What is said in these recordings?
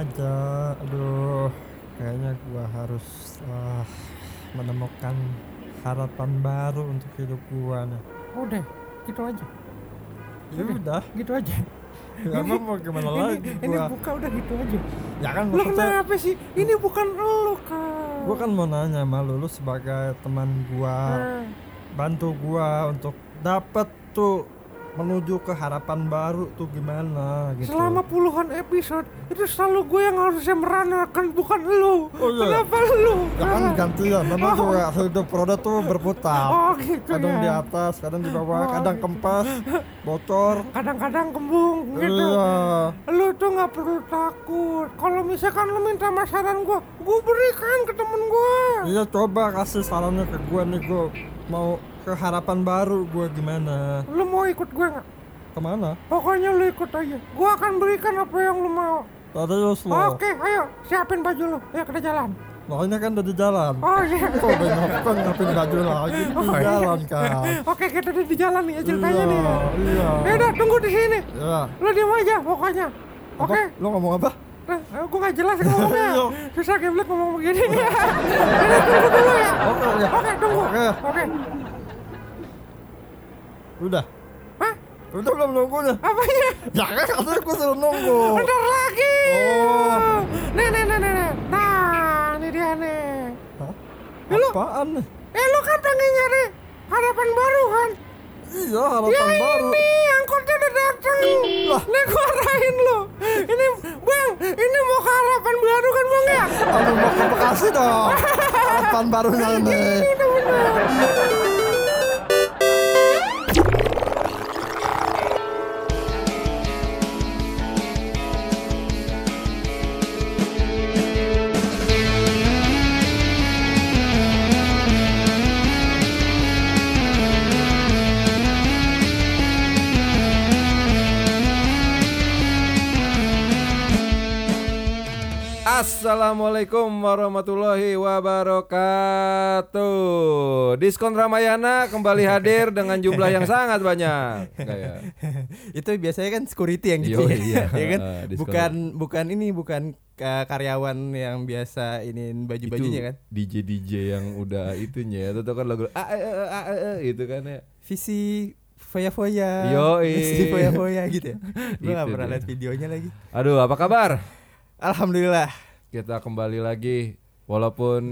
aja. Aduh, kayaknya gua harus ah, menemukan harapan baru untuk hidup gua nih. Udah, gitu aja. Ya udah, Gitu aja. emang mau gimana Ini, lagi ini gua? buka udah gitu aja. Ya kan Lu kenapa sih? Ini bukan lu, Kak. gua kan mau nanya sama lu, lu sebagai teman gua, Nah, bantu gua untuk dapat tuh menuju ke harapan baru tuh gimana gitu. Selama puluhan episode itu selalu gue yang harusnya meranakan bukan lu. Oh, iya. Kenapa lu? Ya kan gantian, namanya juga hidup roda tuh berputar. Oh gitu kadang di ya. atas, kadang di bawah, Oh, kadang gitu. kempes, bocor. Kadang-kadang kembung gitu. Iya. Lu tuh nggak perlu takut. Kalau misalkan lu minta masaran gua, gua berikan ke temen gua. Iya coba kasih sarannya ke gua nih gua mau ke harapan baru gua gimana? Lu mau ikut gua nggak? Ke mana? Pokoknya lu ikut aja. Gua akan berikan apa yang lu mau. Serius lo. Oke, ayo siapin baju lu. Ya kita jalan. Ini kan udah di jalan. Oh iya. Kok udah ngapain ngapain baju lagi di Oh, iya. jalan kan? Oke, kita udah di jalan nih ya ceritanya nih. Iya, iya. Ya udah, tunggu di sini. Ya. Lu diem aja pokoknya. Oke. Lo ngomong apa? Nah, gue gak jelas ngomongnya. Iya. Susah geblek ngomong begini. Udah tunggu dulu ya. Oke, oke. Oke, tunggu. Oke. Oke. Udah. Hah? Udah belum nunggunya. Apanya? Ya kan katanya gua suruh nunggu. Bentar lagi. Oh. Nih, nih, nih, nih, nih. Nah, ini dia nih. Hah? Ya, lu- Apaan nih? Eh, lu kan pengen nyari harapan baru kan? Iya Ya harapan baru. ini, angkotnya udah dateng. Lah. Nih, gua arahin lu. Ini, Bang, ini mau ke harapan baru kan, Bang ya? Aduh mau ke Bekasi dong. Harapan barunya ini. Itu bener. Assalamualaikum warahmatullahi wabarakatuh. Diskon Ramayana kembali hadir dengan jumlah yang sangat banyak. Kayak itu biasanya kan security yang gitu Yo, ya, iya. ya kan Ah, bukan bukan ini bukan ka- karyawan yang biasa ini baju bajunya kan DJ DJ yang udah itunya ya. Itu kan lagu ah, eh, eh, ah, eh, eh, gitu kan ya. visi foya foya Yoi. visi foya foya gitu ya gue gak Itu pernah lihat videonya lagi Aduh, apa kabar? alhamdulillah Kita kembali lagi walaupun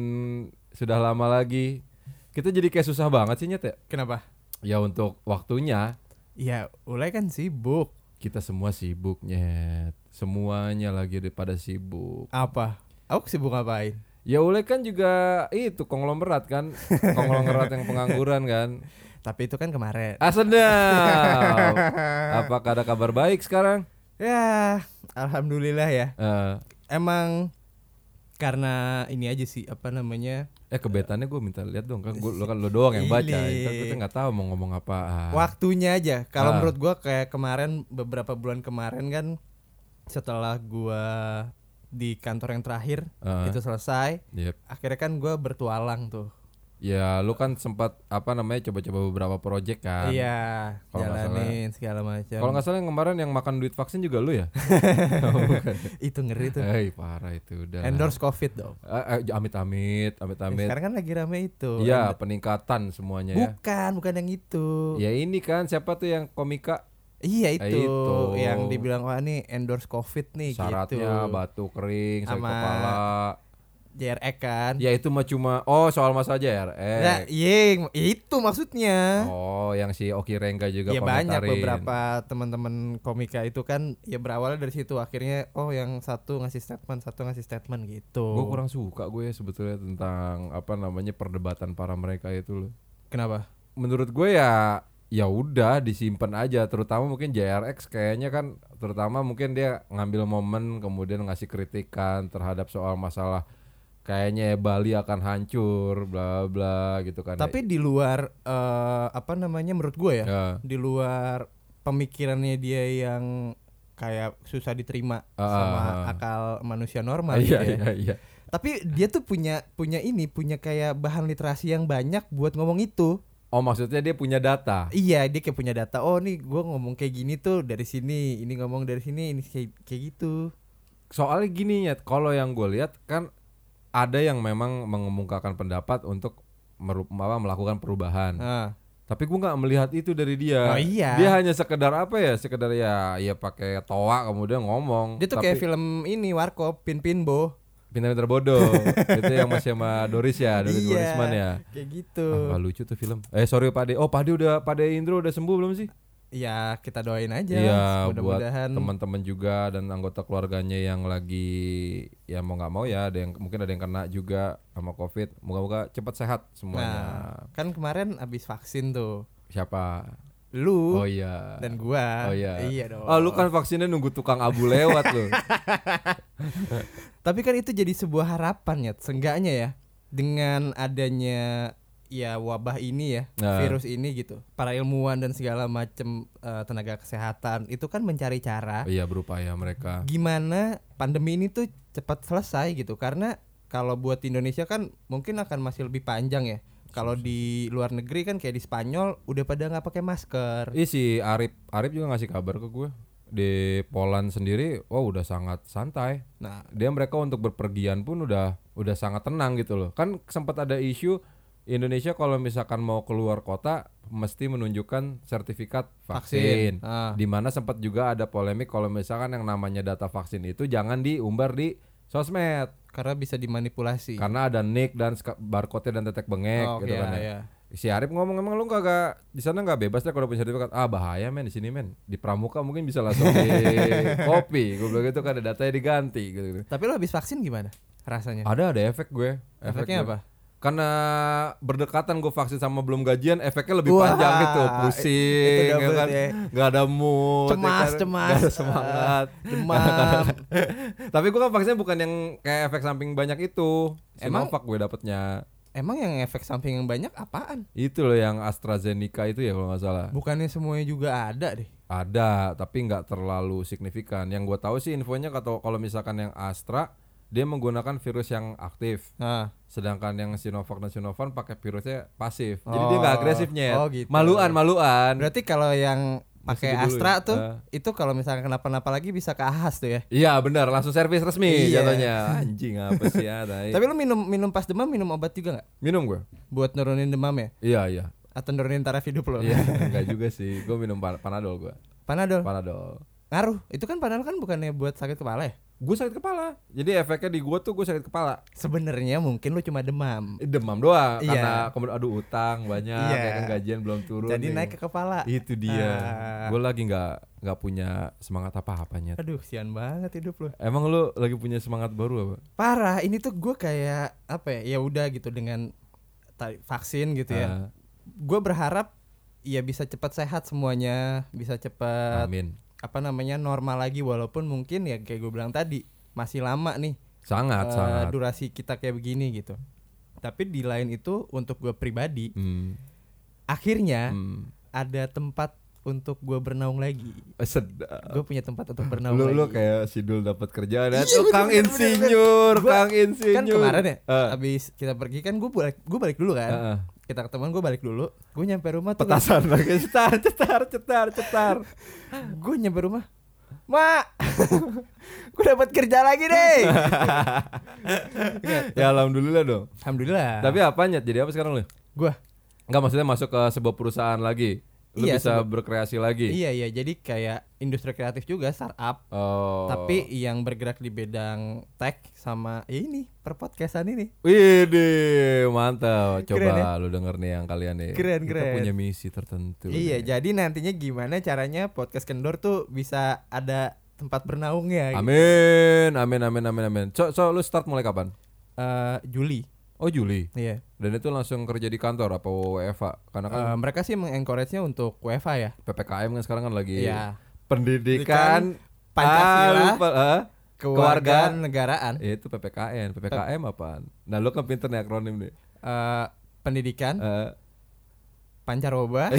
sudah lama lagi. Kita jadi kayak susah banget sih nyet ya. kenapa? Ya untuk waktunya. Ya ulai kan sibuk? Kita semua sibuk nyet. Semuanya lagi pada sibuk. apa? Aku sibuk ngapain? Ya Ule kan juga itu konglomerat kan? Konglomerat yang pengangguran kan? Tapi itu kan kemarin. Ah sedap. Apakah ada kabar baik sekarang? ya alhamdulillah ya. Eh, emang karena ini aja sih apa namanya eh kebetannya gue minta lihat dong kan gue lo kan lo doang yang baca Ini. Kita kita nggak tahu mau ngomong apa waktunya aja kalau Ah. menurut gua kayak kemarin beberapa bulan kemarin kan setelah gua di kantor yang terakhir Ah. itu selesai Yep. akhirnya kan gua bertualang tuh Ya lu kan sempat apa namanya coba-coba beberapa project kan? Iya nggak jalanin segala macam. Kalau nggak salah yang kemarin yang makan duit vaksin juga lu ya? Oh, bukan. itu ngeri tuh. Eh parah itu udah endorse covid dong. Eh, eh, Amit-amit Amit-amit. Sekarang kan lagi rame itu. Iya peningkatan semuanya ya. Bukan bukan yang itu. Ya ini kan siapa tuh yang komika? Iya Eh, itu, itu. yang dibilang wah ini endorse covid nih syaratnya gitu. batu kering, sakit Sama kepala. JRX kan Ya itu mah cuma oh soal mas aja ya. Eh. Nah, iya itu maksudnya Oh, yang si Oki Rengga juga ya banyak beberapa teman-teman komika itu kan ya berawalnya dari situ akhirnya oh yang satu ngasih statement satu ngasih statement gitu Gue kurang suka gue ya sebetulnya tentang apa namanya perdebatan para mereka itu loh. kenapa Menurut gue ya ya udah disimpan aja terutama mungkin JRX kayaknya kan terutama mungkin dia ngambil momen kemudian ngasih kritikan terhadap soal masalah kayaknya Bali akan hancur bla bla gitu kan tapi di luar eh, apa namanya menurut gue ya ya. di luar pemikirannya dia yang kayak susah diterima Ah, sama ah. akal manusia normal iya gitu ya. iya iya tapi dia tuh punya punya ini punya kayak bahan literasi yang banyak buat ngomong itu oh maksudnya dia punya data Iya dia kayak punya data Oh nih gue ngomong kayak gini tuh dari sini Ini ngomong dari sini Ini kayak, kayak gitu soalnya gini ya, kalau yang gue lihat kan ada yang memang mengemukakan pendapat untuk meru- apa, melakukan perubahan. Ah. Tapi gue nggak melihat itu dari dia. Oh, iya. Dia hanya sekedar apa ya? Sekedar ya, ya pakai toa kemudian ngomong. Dia tuh Tapi kayak film ini Warkop Pin Pinbo. pintar-pintar bodoh. itu yang masih sama Doris ya, Doris Iya. Dorisman ya. Kayak gitu. Ah, lucu tuh film. Eh sorry Pak De. Oh Pak De udah Pak De Indro udah sembuh belum sih? Ya kita doain aja. Buat Mudah-mudahan. teman-teman juga dan anggota keluarganya yang lagi ya mau nggak mau ya ada yang mungkin ada yang kena juga sama covid. Moga-moga cepat sehat semuanya. Nah, kan kemarin abis vaksin tuh. Siapa? Lu Oh iya. dan gua. Oh iya. Iya dong. Oh lu kan vaksinnya nunggu tukang abu lewat lu. Tapi kan itu jadi sebuah harapan ya, seenggaknya ya. Dengan adanya ya wabah ini ya, Nah. virus ini gitu. Para ilmuwan dan segala macam eh, tenaga kesehatan itu kan mencari cara iya berupaya mereka. gimana pandemi ini tuh cepat selesai gitu. Karena kalau buat Indonesia kan mungkin akan masih lebih panjang ya. Kalau di luar negeri kan kayak di Spanyol udah pada nggak pakai masker. Ih si Arif Arif juga ngasih kabar ke gue di Poland sendiri, oh udah sangat santai. Nah, Dia mereka untuk berpergian pun udah udah sangat tenang gitu loh. Kan sempat ada isu Indonesia kalau misalkan mau keluar kota mesti menunjukkan sertifikat vaksin. Ah. Di mana sempat juga ada polemik kalau misalkan yang namanya data vaksin itu jangan diumbar di sosmed karena bisa dimanipulasi. karena ada nick dan barcode-nya dan tetek bengek Oh, gitu iya, kan ya. iya. Si Arif ngomong emang lu kagak di sana nggak bebas deh kalau punya sertifikat. Ah bahaya men di sini men. Di Pramuka mungkin bisa langsung di kopi. Gue bilang gitu kan ada datanya diganti gitu. Tapi lo habis vaksin gimana rasanya? Ada ada efek gue. Efek Efeknya gue. apa? Karena berdekatan gue vaksin sama belum gajian, efeknya lebih Wah, panjang gitu, itu pusing, ya kan, ya. nggak ada mood, Cemas, ya kan? cemas. nggak ada semangat, Demam. Tapi gue kan vaksinnya bukan yang kayak efek samping banyak itu, Emang? Sinovac gue dapetnya. Emang yang efek samping yang banyak apaan? Itu loh yang AstraZeneca itu ya kalau nggak salah. Bukannya semuanya juga ada deh. Ada, tapi nggak terlalu signifikan. Yang gue tahu sih infonya kata kalau misalkan yang Astra dia menggunakan virus yang aktif, Nah, sedangkan yang Sinovac dan Sinovac pakai virusnya pasif. Jadi Oh, dia nggak agresifnya. oh gitu. Maluan, maluan. berarti kalau yang pakai Astra ya. tuh Ah. itu kalau misalnya kenapa-napa lagi bisa ke Ahas tuh ya. Iya benar, langsung servis resmi Iya. jatuhnya. Anjing apa sih ya? tai. Tapi lu minum minum pas demam minum obat juga nggak? minum gue. Buat nurunin demam ya? Iya iya. Atau nurunin taraf hidup lo? Iya enggak juga sih. Gue minum pan- panadol gue. Panadol. Panadol. Ngaruh. Itu kan panadol kan bukannya buat sakit kepala ya? Gue sakit kepala. Jadi efeknya di gue tuh gue sakit kepala. Sebenarnya mungkin lu cuma demam. Demam doang Iya. karena kemudian aduh utang banyak Iya. ya kan gajian belum turun. Jadi nih. naik ke kepala. Itu dia. Ah. Gue lagi nggak nggak punya semangat apa-apanya. Aduh, sian banget hidup lu. Emang lu lagi punya semangat baru apa? Parah, ini tuh gue kayak apa ya? Ya udah gitu dengan vaksin gitu ya. Ah, Gue berharap ya bisa cepat sehat semuanya, bisa cepat amin. Apa namanya normal lagi walaupun mungkin ya kayak gue bilang tadi masih lama nih Sangat eh, sangat. durasi kita kayak begini gitu. Tapi di lain itu untuk gue pribadi Hmm, akhirnya hmm. ada tempat untuk gue bernaung lagi. Eh, Sedap. Gue punya tempat untuk bernaung Lu lagi. lu kayak Sidul dapat kerjaan ya. Tuh, Kang Insinyur, Kang Insinyur. kan kemarin ya Eh, abis kita pergi kan gue balik gue balik dulu kan Heeh. Kita ketemuan gue balik dulu gue nyampe rumah tuh petasan lagi cetar cetar cetar cetar. gue nyampe rumah mak gue dapat kerja lagi deh ya alhamdulillah dong. alhamdulillah Tapi apanya? Jadi apa sekarang lu? gue Enggak maksudnya masuk ke sebuah perusahaan lagi. Lu Iya, bisa berkreasi lagi. iya iya jadi kayak industri kreatif juga startup Oh. tapi yang bergerak di bidang tech sama ya ini perpodcastan ini Widih, mantap. Coba Keren ya? lu denger nih yang kalian nih. Keren, Kita keren. punya misi tertentu. iya nih. jadi nantinya gimana caranya podcast kendor tuh bisa ada tempat bernaungnya gitu. Amin, amin, amin, amin, amin. So, so lu start mulai kapan? Eh, Juli Oh Juli. iya Dan itu langsung kerja di kantor apa WFA? Karena kan Eh, mereka sih mengencourage-nya untuk WFA ya PPKM kan sekarang kan lagi Iya. pendidikan Pancasila, Ah, ah? keluarga negaraan Ya, itu PPKN. PPKM apaan? Nah, lu kan pinter nih akronim nih. eh pendidikan Eh, pancaroba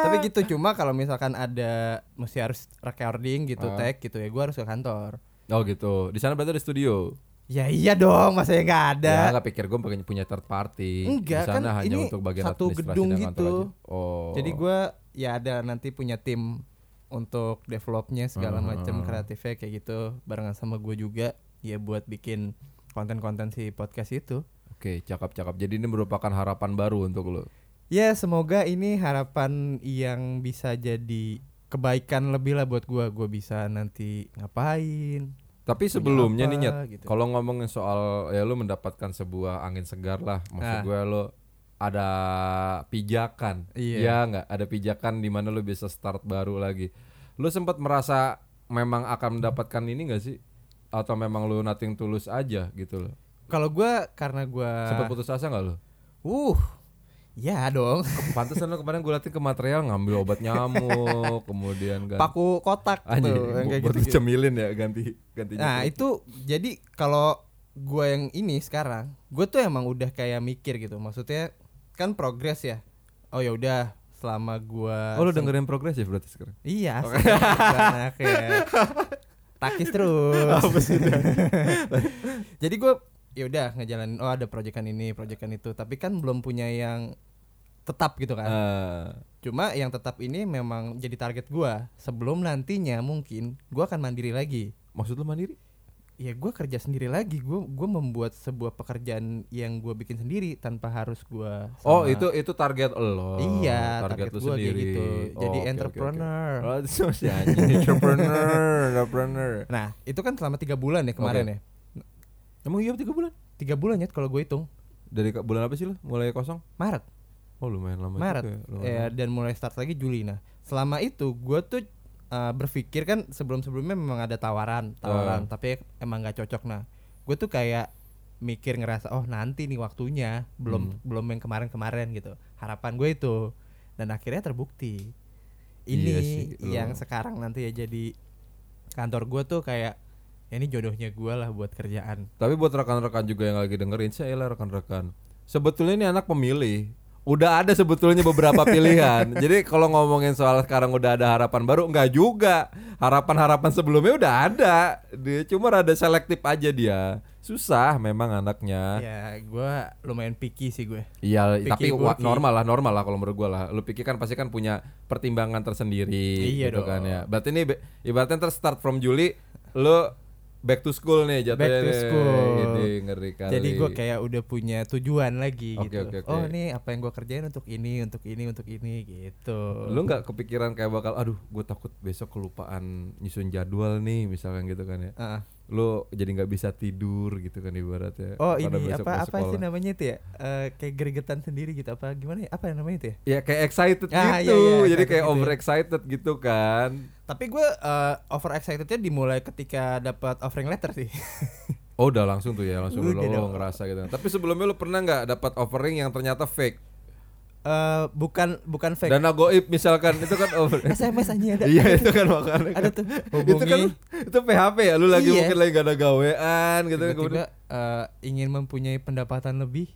tapi gitu cuma kalau misalkan ada mesti harus recording gitu Ah. tag gitu ya gua harus ke kantor oh gitu. Di sana berarti ada studio. Ya iya dong masa ya nggak ada Ya, nggak pikir gue pengen punya third party. Enggak, kan hanya ini untuk bagian satu gedung gitu. aja. Oh. jadi gua ya ada nanti punya tim untuk developnya segala Hmm. macam kreatifnya kayak gitu barengan sama gue juga ya buat bikin konten-konten si podcast itu. Oke, cakep-cakep. Jadi ini merupakan harapan baru untuk lo. Ya semoga ini harapan yang bisa jadi kebaikan lebih lah buat gua. Gua bisa nanti ngapain. Tapi sebelumnya apa, nih Nyet, gitu. kalau ngomongin soal ya lu mendapatkan sebuah angin segar lah, maksud Ah. gue lu ada pijakan, Iya. ya nggak ada pijakan di mana lu bisa start baru lagi. Lu sempat merasa memang akan mendapatkan ini gak sih? Atau memang lu nothing tulus aja gitu loh? Kalau gua karena gua Sempat putus asa nggak lu? uh ya dong. Pantesan lu kemarin gue liatin ke material ngambil obat nyamuk, kemudian ganti Paku kotak anjing, tuh yang kayak gitu. cemilin ya ganti ganti. Nah, itu jadi kalau gua yang ini sekarang, gue tuh emang udah kayak mikir gitu. Maksudnya kan progres ya. Oh ya udah selama gua Oh lu dengerin progresif berarti sekarang? Iya, asik banget ya. Takis terus. Jadi gue ya udah ngejalanin oh ada proyekan ini, proyekan itu, tapi kan belum punya yang tetap gitu kan. Eh, Cuma yang tetap ini memang jadi target gua sebelum nantinya mungkin gua akan mandiri lagi. maksud lu mandiri? Ya gua kerja sendiri lagi. Gua gua membuat sebuah pekerjaan yang gua bikin sendiri tanpa harus gua Oh itu itu target lo. Iya, target, target lu gua sendiri. gitu. Oh, Jadi oke. entrepreneur. Oh itu si anjing entrepreneur, entrepreneur. Nah, itu kan selama tiga bulan ya kemarin Oke. ya. Emang iya tiga bulan? Tiga bulan ya kalau gue hitung. Dari bulan apa sih lo? Mulai kosong? Maret. Oh lumayan lama Maret. juga ya, lumayan ya, lama. dan mulai start lagi Juli. Nah selama itu gue tuh uh, berpikir kan sebelum sebelumnya memang ada tawaran tawaran tapi emang nggak cocok. Nah gue tuh kayak mikir ngerasa oh nanti nih waktunya belum belum yang kemarin kemarin gitu. Harapan gue itu dan akhirnya terbukti. Ini Iya sih, yang sekarang nanti ya jadi kantor gue tuh kayak ya ini jodohnya gue lah buat kerjaan. Tapi buat rekan-rekan juga yang lagi dengerin, saya lah rekan-rekan. Sebetulnya ini anak pemilih. Udah ada sebetulnya beberapa pilihan. Jadi kalau ngomongin soal sekarang udah ada harapan baru, enggak juga. Harapan-harapan sebelumnya udah ada. Dia cuma rada selektif aja dia. Susah memang anaknya. ya gue lumayan picky sih gue Iya, tapi gue, Ki. normal lah, normal lah kalau menurut gua lah. Lu pikir kan pasti kan punya pertimbangan tersendiri Iya gitu kan dong. ya. Berarti ini ibaratnya ntar start from Juli lu back to school nih jatuhnya. Back to school. Ini ngeri kali. Jadi gue kayak udah punya tujuan lagi Oke, gitu. oke, oke. Oh nih apa yang gue kerjain untuk ini, untuk ini, untuk ini gitu. lu nggak kepikiran kayak bakal aduh gue takut besok kelupaan nyusun jadwal nih misalkan gitu kan ya Ah. Lu jadi nggak bisa tidur gitu kan ibaratnya Oh pada ini besok apa apa sih namanya itu ya? Eh, kayak gregetan sendiri gitu apa gimana ya? Apa yang namanya itu ya? ya kayak excited Ah, gitu iya, iya, jadi kayak gitu ya. over excited gitu kan Tapi gue eh, over excitednya dimulai ketika dapat offering letter sih. oh udah langsung tuh ya langsung Udah lu dong. ngerasa gitu tapi sebelumnya lu pernah nggak dapat offering yang ternyata fake Eh bukan bukan fake. dana goib misalkan itu kan over SMS aja ada. iya itu kan makanya Ada tuh. itu kan Hubungi. itu PHP ya lu lagi Iya. mungkin lagi gak ada gawean gitu kan Tiba-tiba eh, ingin mempunyai pendapatan lebih,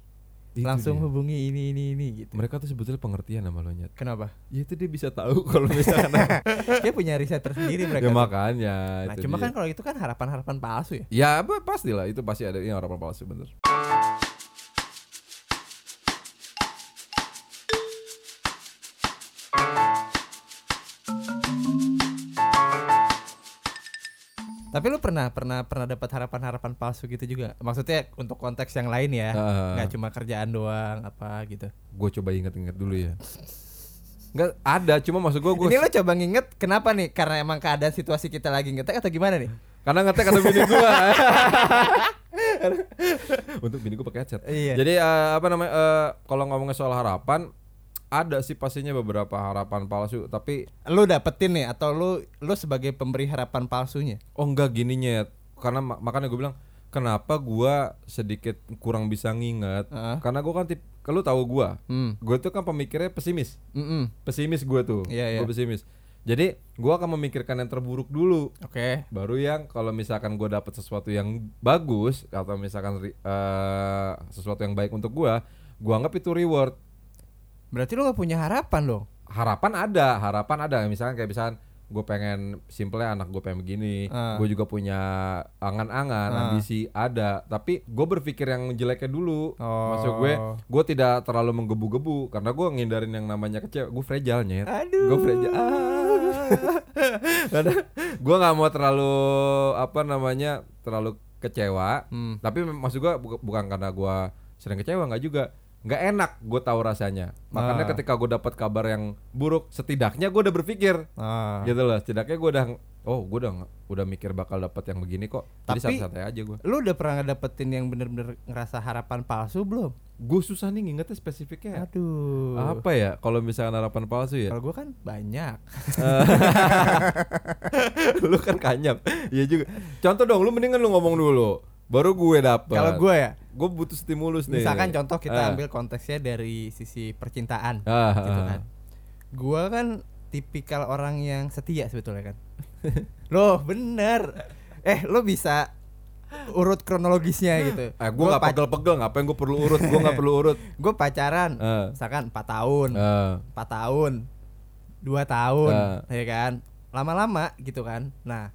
Itu langsung dia. hubungi ini ini ini gitu. mereka tuh sebetulnya pengertian sama lo nyet Kenapa? ya itu dia bisa tahu kalau misalkan Dia punya riset tersendiri ya mereka. tuh. makanya Nah, itu cuma dia. kan kalau itu kan harapan-harapan palsu ya. ya pastilah itu pasti ada yang harapan palsu bener Tapi lu pernah pernah pernah dapat harapan-harapan palsu gitu juga? Maksudnya untuk konteks yang lain ya, Ah. nggak cuma kerjaan doang apa gitu. gue coba inget-inget dulu ya Nggak ada cuma maksud gue gue Ini lu coba nginget kenapa nih? Karena emang keadaan situasi kita lagi ngetek atau gimana nih? karena ngetek ada bini gue untuk bini gue pakai headset Iya. jadi eh, apa namanya eh, kalau ngomongin soal harapan ada sih pastinya beberapa harapan palsu tapi Lu dapetin nih atau lu lu sebagai pemberi harapan palsunya? oh enggak gini nyet karena mak- makanya gue bilang kenapa gua sedikit kurang bisa nginget Heeh. karena gua kan tip kalau tahu gua Hmm. gue tuh kan pemikirnya pesimis Mm-mm. pesimis gue tuh Iya, iya. Gua pesimis jadi gua akan memikirkan yang terburuk dulu Oke. baru yang kalau misalkan gua dapat sesuatu yang bagus atau misalkan eh, sesuatu yang baik untuk gua gua anggap itu reward Berarti lu gak punya harapan dong? harapan ada harapan ada misalkan kayak misalkan gue pengen simpelnya anak gue pengen begini Ah. gue juga punya angan-angan Ah. ambisi ada tapi gue berpikir yang jeleknya dulu Oh. maksud gue gue tidak terlalu menggebu-gebu karena gue ngindarin yang namanya kecewa gue fragile nyet Aduh. gue fragile ah. karena gue nggak mau terlalu apa namanya terlalu kecewa Hmm. tapi maksud gue bu- bukan karena gue sering kecewa nggak juga nggak enak gue tahu rasanya makanya Ah. ketika gue dapat kabar yang buruk setidaknya gue udah berpikir Ah. gitu loh setidaknya gue udah oh gue udah udah mikir bakal dapat yang begini kok jadi Tapi- santai aja gue Lu udah pernah ngedapetin yang bener-bener ngerasa harapan palsu belum? gue susah nih ngingetnya spesifiknya Aduh. apa ya kalau misalnya harapan palsu ya Kalau gue kan banyak. lu kan kanyap iya juga contoh dong lu mendingan lu ngomong dulu baru gue dapet Kalau gue ya, gue butuh stimulus nih misalkan contoh kita Ah. ambil konteksnya dari sisi percintaan, Ah, gitu ah. kan. Gue kan tipikal orang yang setia sebetulnya kan. Loh, bener. Eh, lo bisa urut kronologisnya gitu. Eh, gue gak pegel-pegel, ngapain gue perlu urut, gue gak perlu urut Gue pacaran, Eh. misalkan 4 tahun, Eh, 4 tahun, dua tahun, Eh. ya kan. Lama-lama gitu kan. Nah,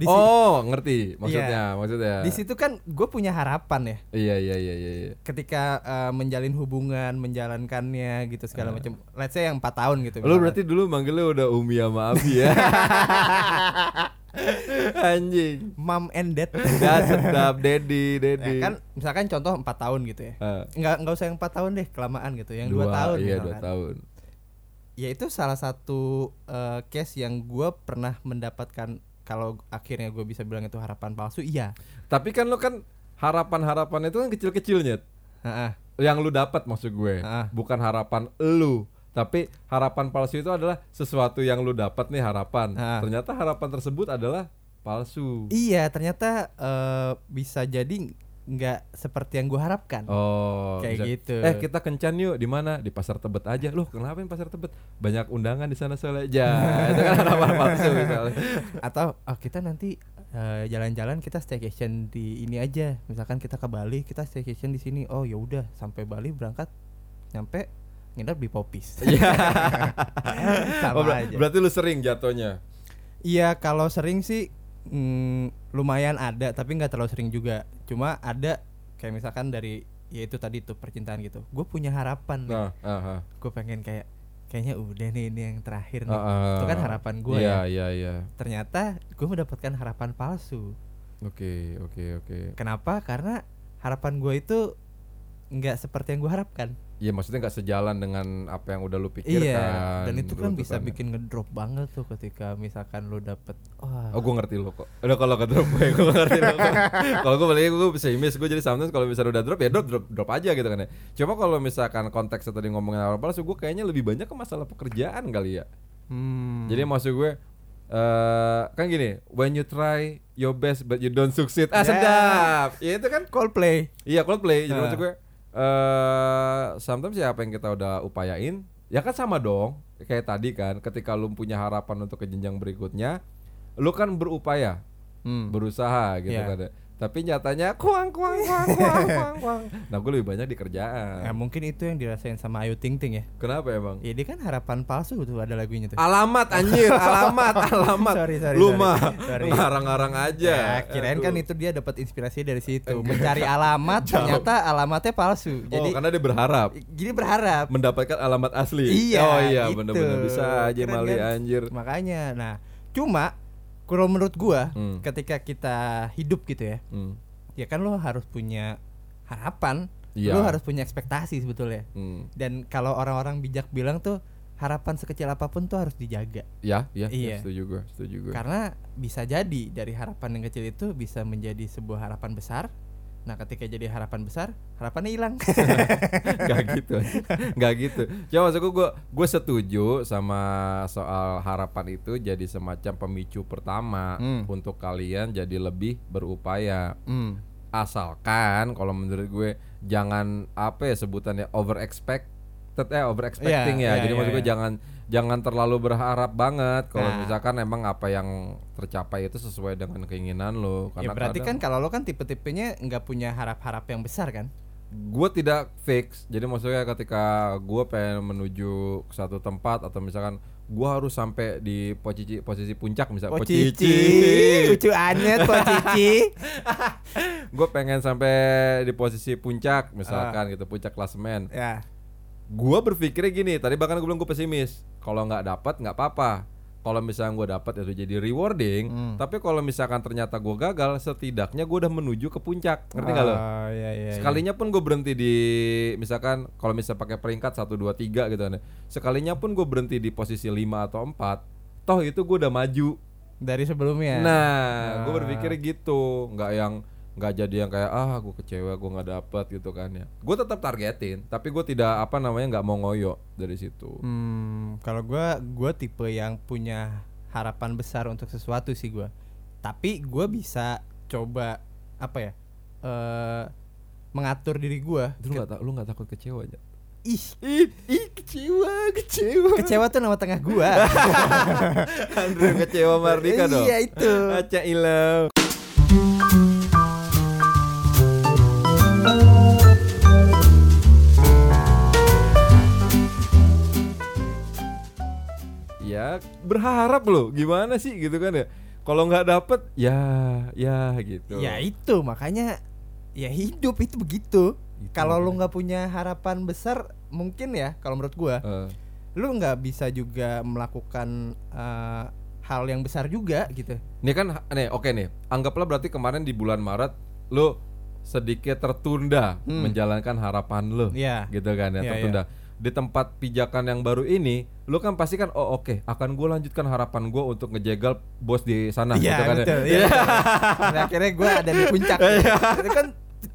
di si- Oh ngerti maksudnya, Iya. maksudnya di situ kan gue punya harapan ya. Iya iya iya iya iya. ketika eh, menjalin hubungan, menjalankannya gitu segala macam. Let's say yang 4 tahun gitu. Lu misalkan. berarti dulu manggilnya udah Umi sama Abi ya Anjing mom and dad. Ya sedap, Dedi, Ya Dedi kan misalkan contoh 4 tahun gitu ya. Eh, Nggak nggak usah yang 4 tahun deh, kelamaan gitu. Yang 2 tahun Iya dua tahun Ya itu salah satu eh, case yang gua pernah mendapatkan kalau akhirnya gue bisa bilang itu harapan palsu, iya. Tapi kan lu kan harapan-harapan itu kan kecil-kecilnya Heeh. Yang lu dapat maksud gue Ah. Bukan harapan lu Tapi harapan palsu itu adalah sesuatu yang lu dapat nih harapan Ah. Ternyata harapan tersebut adalah palsu Iya, ternyata eh, bisa jadi nggak seperti yang gua harapkan. Oh, Kayak bisa, gitu. Eh kita kencan yuk di mana? Di pasar Tebet aja. Loh, kenapa di pasar Tebet? Banyak undangan di sana soalnya. Ja, itu kan harapan palsu misalnya. atau oh, kita nanti eh, jalan-jalan kita staycation di ini aja misalkan kita ke Bali kita staycation di sini oh ya udah sampai Bali berangkat nyampe nginep di Popis Iya. sama Oh, ber- aja berarti lu sering jatuhnya. iya kalau sering sih mm, lumayan ada tapi nggak terlalu sering juga cuma ada kayak misalkan dari ya itu tadi tuh percintaan gitu gue punya harapan nih Nah, ah, ah. gue pengen kayak kayaknya udah nih ini yang terakhir nih Ah, ah. itu kan harapan gue Iya, ya iya, iya. ternyata gue mendapatkan harapan palsu Oke, oke, oke. Kenapa? Karena harapan gue itu nggak seperti yang gue harapkan. Iya, maksudnya nggak sejalan dengan apa yang udah lu pikirkan. Iya. Dan itu kan bisa beruntutannya. bikin ngedrop banget tuh ketika misalkan lo dapet. Wah. Oh gue ngerti lo kok Udah kalau ke drop gue gue ngerti lo kok Kalau gue balik gue pesimis Gue jadi sometimes kalau misalnya udah drop ya drop drop, drop aja gitu kan ya Cuma kalau misalkan konteksnya tadi ngomongin harapan palsu Gue kayaknya lebih banyak ke masalah pekerjaan kali ya Hmm. Jadi maksud gue eh kan gini, when you try your best but you don't succeed, ah Ya. sedap. Ya itu kan Coldplay. Iya Coldplay. Jadi Ah. maksud gue eh sometimes ya apa yang kita udah upayain ya kan sama dong kayak tadi kan ketika lu punya harapan untuk ke jenjang berikutnya lu kan berupaya Hmm. berusaha gitu Iya. kan ya. Tapi nyatanya kuang kuang kuang kuang kuang kuang nah gue lebih banyak di kerjaan Ya, mungkin itu yang dirasain sama Ayu Ting Ting ya. kenapa emang Ya dia kan harapan palsu tuh ada lagunya tuh. alamat anjir alamat alamat Sorry, sorry, lu mah ngarang-ngarang aja Ya, kirain kan Aduh. itu dia dapat inspirasi dari situ. Mencari alamat ternyata alamatnya palsu. oh, Jadi karena dia berharap jadi berharap mendapatkan alamat asli Iya, oh iya gitu. bener-bener bisa aja Keren mali kan? anjir Makanya, nah, cuma kalau menurut gua, Hmm. ketika kita hidup gitu ya, Hmm. ya kan lo harus punya harapan, Iya. lo harus punya ekspektasi sebetulnya. Hmm. Dan kalau orang-orang bijak bilang tuh harapan sekecil apa pun tuh harus dijaga, Ya, ya, ya, Iya. setuju gue, setuju gue. karena bisa jadi dari harapan yang kecil itu bisa menjadi sebuah harapan besar. Nah, ketika jadi harapan besar, harapannya hilang. Gak gitu, gak gitu. Cuma maksud gue, gue setuju sama soal harapan itu jadi semacam pemicu pertama Hmm. untuk kalian jadi lebih berupaya. hmm. Asalkan kalau menurut gue jangan apa ya sebutannya over expected eh over expecting Iya, ya. iya, jadi iya, maksud gue iya. jangan jangan terlalu berharap banget kalau Nah. misalkan emang apa yang tercapai itu sesuai dengan keinginan lo. Ya Karena berarti kadang- kan kalau lo kan tipe-tipenya nggak punya harap-harap yang besar kan? gue tidak fix jadi maksudnya ketika gue pengen menuju ke satu tempat atau misalkan gue harus sampai di posisi posisi puncak misal Pocici, lucu aneh Pocici. gue pengen sampai di posisi puncak misalkan gitu puncak klasemen ya. gue berpikirnya gini tadi bahkan gue bilang gue pesimis kalau nggak dapat nggak apa-apa kalau misalnya gue dapat itu jadi rewarding Hmm. tapi kalau misalkan ternyata gue gagal setidaknya gue udah menuju ke puncak ngerti nggak lo Oh, iya, iya, iya. sekalinya pun gue berhenti di misalkan kalau misalnya pakai peringkat 1 2 3 gitu kan ya. sekalinya pun gue berhenti di posisi 5 atau 4 toh itu gue udah maju dari sebelumnya. nah gue Ah. berpikir gitu nggak yang nggak jadi yang kayak ah gue kecewa gue nggak dapet gitu kan ya gue tetap targetin tapi gue tidak apa namanya nggak mau ngoyo dari situ Hmm, kalau gua gua tipe yang punya harapan besar untuk sesuatu sih gua. Tapi gua bisa coba apa ya? eh mengatur diri gua. lu nggak tak lu nggak takut kecewa aja Ih, ih, ih kecewa kecewa kecewa tuh nama tengah gua. Andrew kecewa Mardika dong Iya itu. Aca ilau Ya berharap loh gimana sih gitu kan ya Kalau nggak dapet ya ya gitu Ya itu makanya ya hidup itu begitu. Gitu Kalau lu makanya. nggak punya harapan besar, mungkin ya kalau menurut gua, Eh, lu nggak bisa juga melakukan eh, hal yang besar juga gitu. Nih kan nih oke nih Anggaplah berarti kemarin di bulan Maret Lu sedikit tertunda Hmm. menjalankan harapan lu Iya. gitu kan ya Iya, tertunda di tempat pijakan yang baru ini lu kan pasti kan oh oke akan gue lanjutkan harapan gue untuk ngejegal bos di sana Iya gitu kan ya. betul. Iya. betul. Akhirnya gue ada di puncak. Iya. itu kan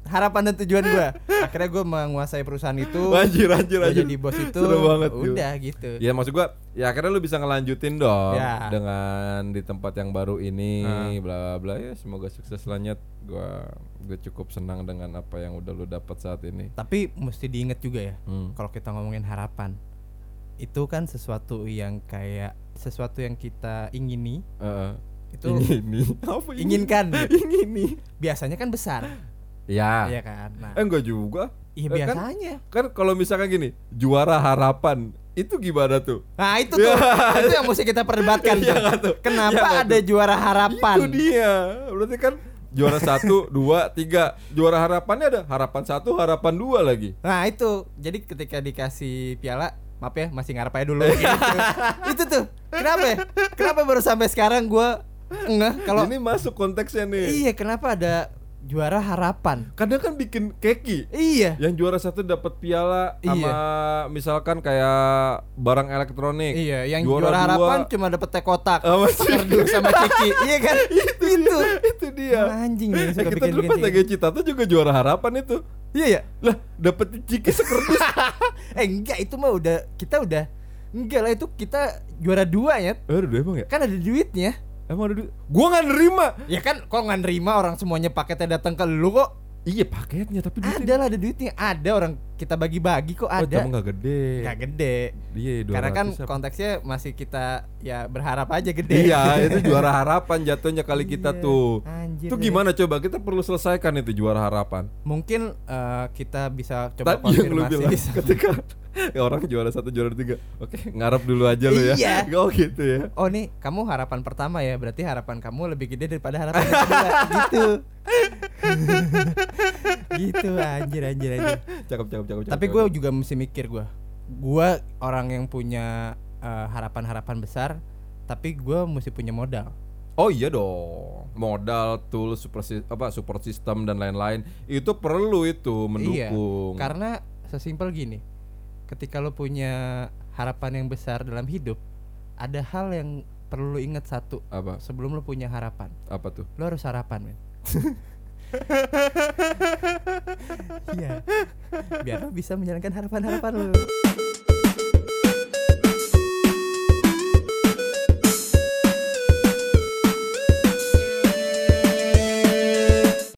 harapan dan tujuan gue. Akhirnya gue menguasai perusahaan itu. anjir anjir anjir jadi bos itu. Seru banget. Udah gitu. ya maksud gua ya akhirnya lu bisa ngelanjutin dong Ya. dengan di tempat yang baru ini Ah. bla bla ya semoga sukses lanjut gua gue cukup senang dengan apa yang udah lu dapat saat ini Tapi mesti diingat juga ya. Hmm. Kalau kita ngomongin harapan, itu kan sesuatu yang kayak sesuatu yang kita ingini. Heeh. Itu ini apa ini? inginkan. ingini Biasanya kan besar. Ya Iya kan. Nah, eh enggak juga iya eh, kan- biasanya. kan kalau misalkan gini juara harapan itu gimana tuh Nah itu tuh itu yang mesti kita perdebatkan Iya tuh. tuh? Kenapa Iya nggak ada juara harapan? itu dia berarti kan juara satu dua tiga juara harapannya ada harapan satu harapan dua lagi Nah itu jadi ketika dikasih piala maaf ya masih ngarep aja dulu gitu. itu tuh kenapa ya? kenapa baru sampai sekarang gua enggak kalau ini masuk konteksnya nih iya kenapa ada juara harapan. Kadang kan bikin keki. Iya. Yang juara satu dapat piala sama Iya. misalkan kayak barang elektronik. Iya yang Juara juara, dua. harapan cuma dapet teh kotak Sama kerdus sama ciki iya kan? Itu itu. itu dia. Anjing nih Eh, suka kita bikin dulu pas lagi Cita tuh juga juara harapan itu. Iya ya lah dapet ciki sekerdus. Eh enggak itu mah udah kita udah enggak lah itu kita juara dua ya. Aduh emang ya? Kan ada duitnya emang ada duit? Gua nggak nerima. Ya kan kok nggak nerima orang semuanya paketnya datang ke lu kok. Iya paketnya tapi duitnya ada lah ada duitnya. Ada orang kita bagi-bagi kok oh, ada. cuma nggak gede. Nggak gede. Iya karena kan 200 apa? konteksnya masih kita ya berharap aja gede. Iya, itu juara harapan jatuhnya kali kita Iya, tuh. anjir. Itu deh. gimana coba? Kita perlu selesaikan itu juara harapan. mungkin eh, kita bisa coba Tadi yang lu konfirmasi bilang ketika ya orang juara satu juara tiga, oke ngarep dulu aja lu ya. Iya. Oh gitu ya. oh nih kamu harapan pertama ya berarti harapan kamu lebih gede daripada harapan kedua gitu gitu anjir anjir anjir Cakep cakep cakep. tapi gue juga mesti mikir gue gue orang yang punya eh, harapan-harapan besar tapi gue mesti punya modal Oh iya dong. Modal, tools, super, apa support system dan lain-lain itu perlu itu mendukung. Iya, karena sesimpel gini, ketika lo punya harapan yang besar dalam hidup, ada hal yang perlu lo ingat satu apa sebelum lo punya harapan, apa tuh? lo harus harapan men. Iya, biar lo bisa menjalankan harapan-harapan lo.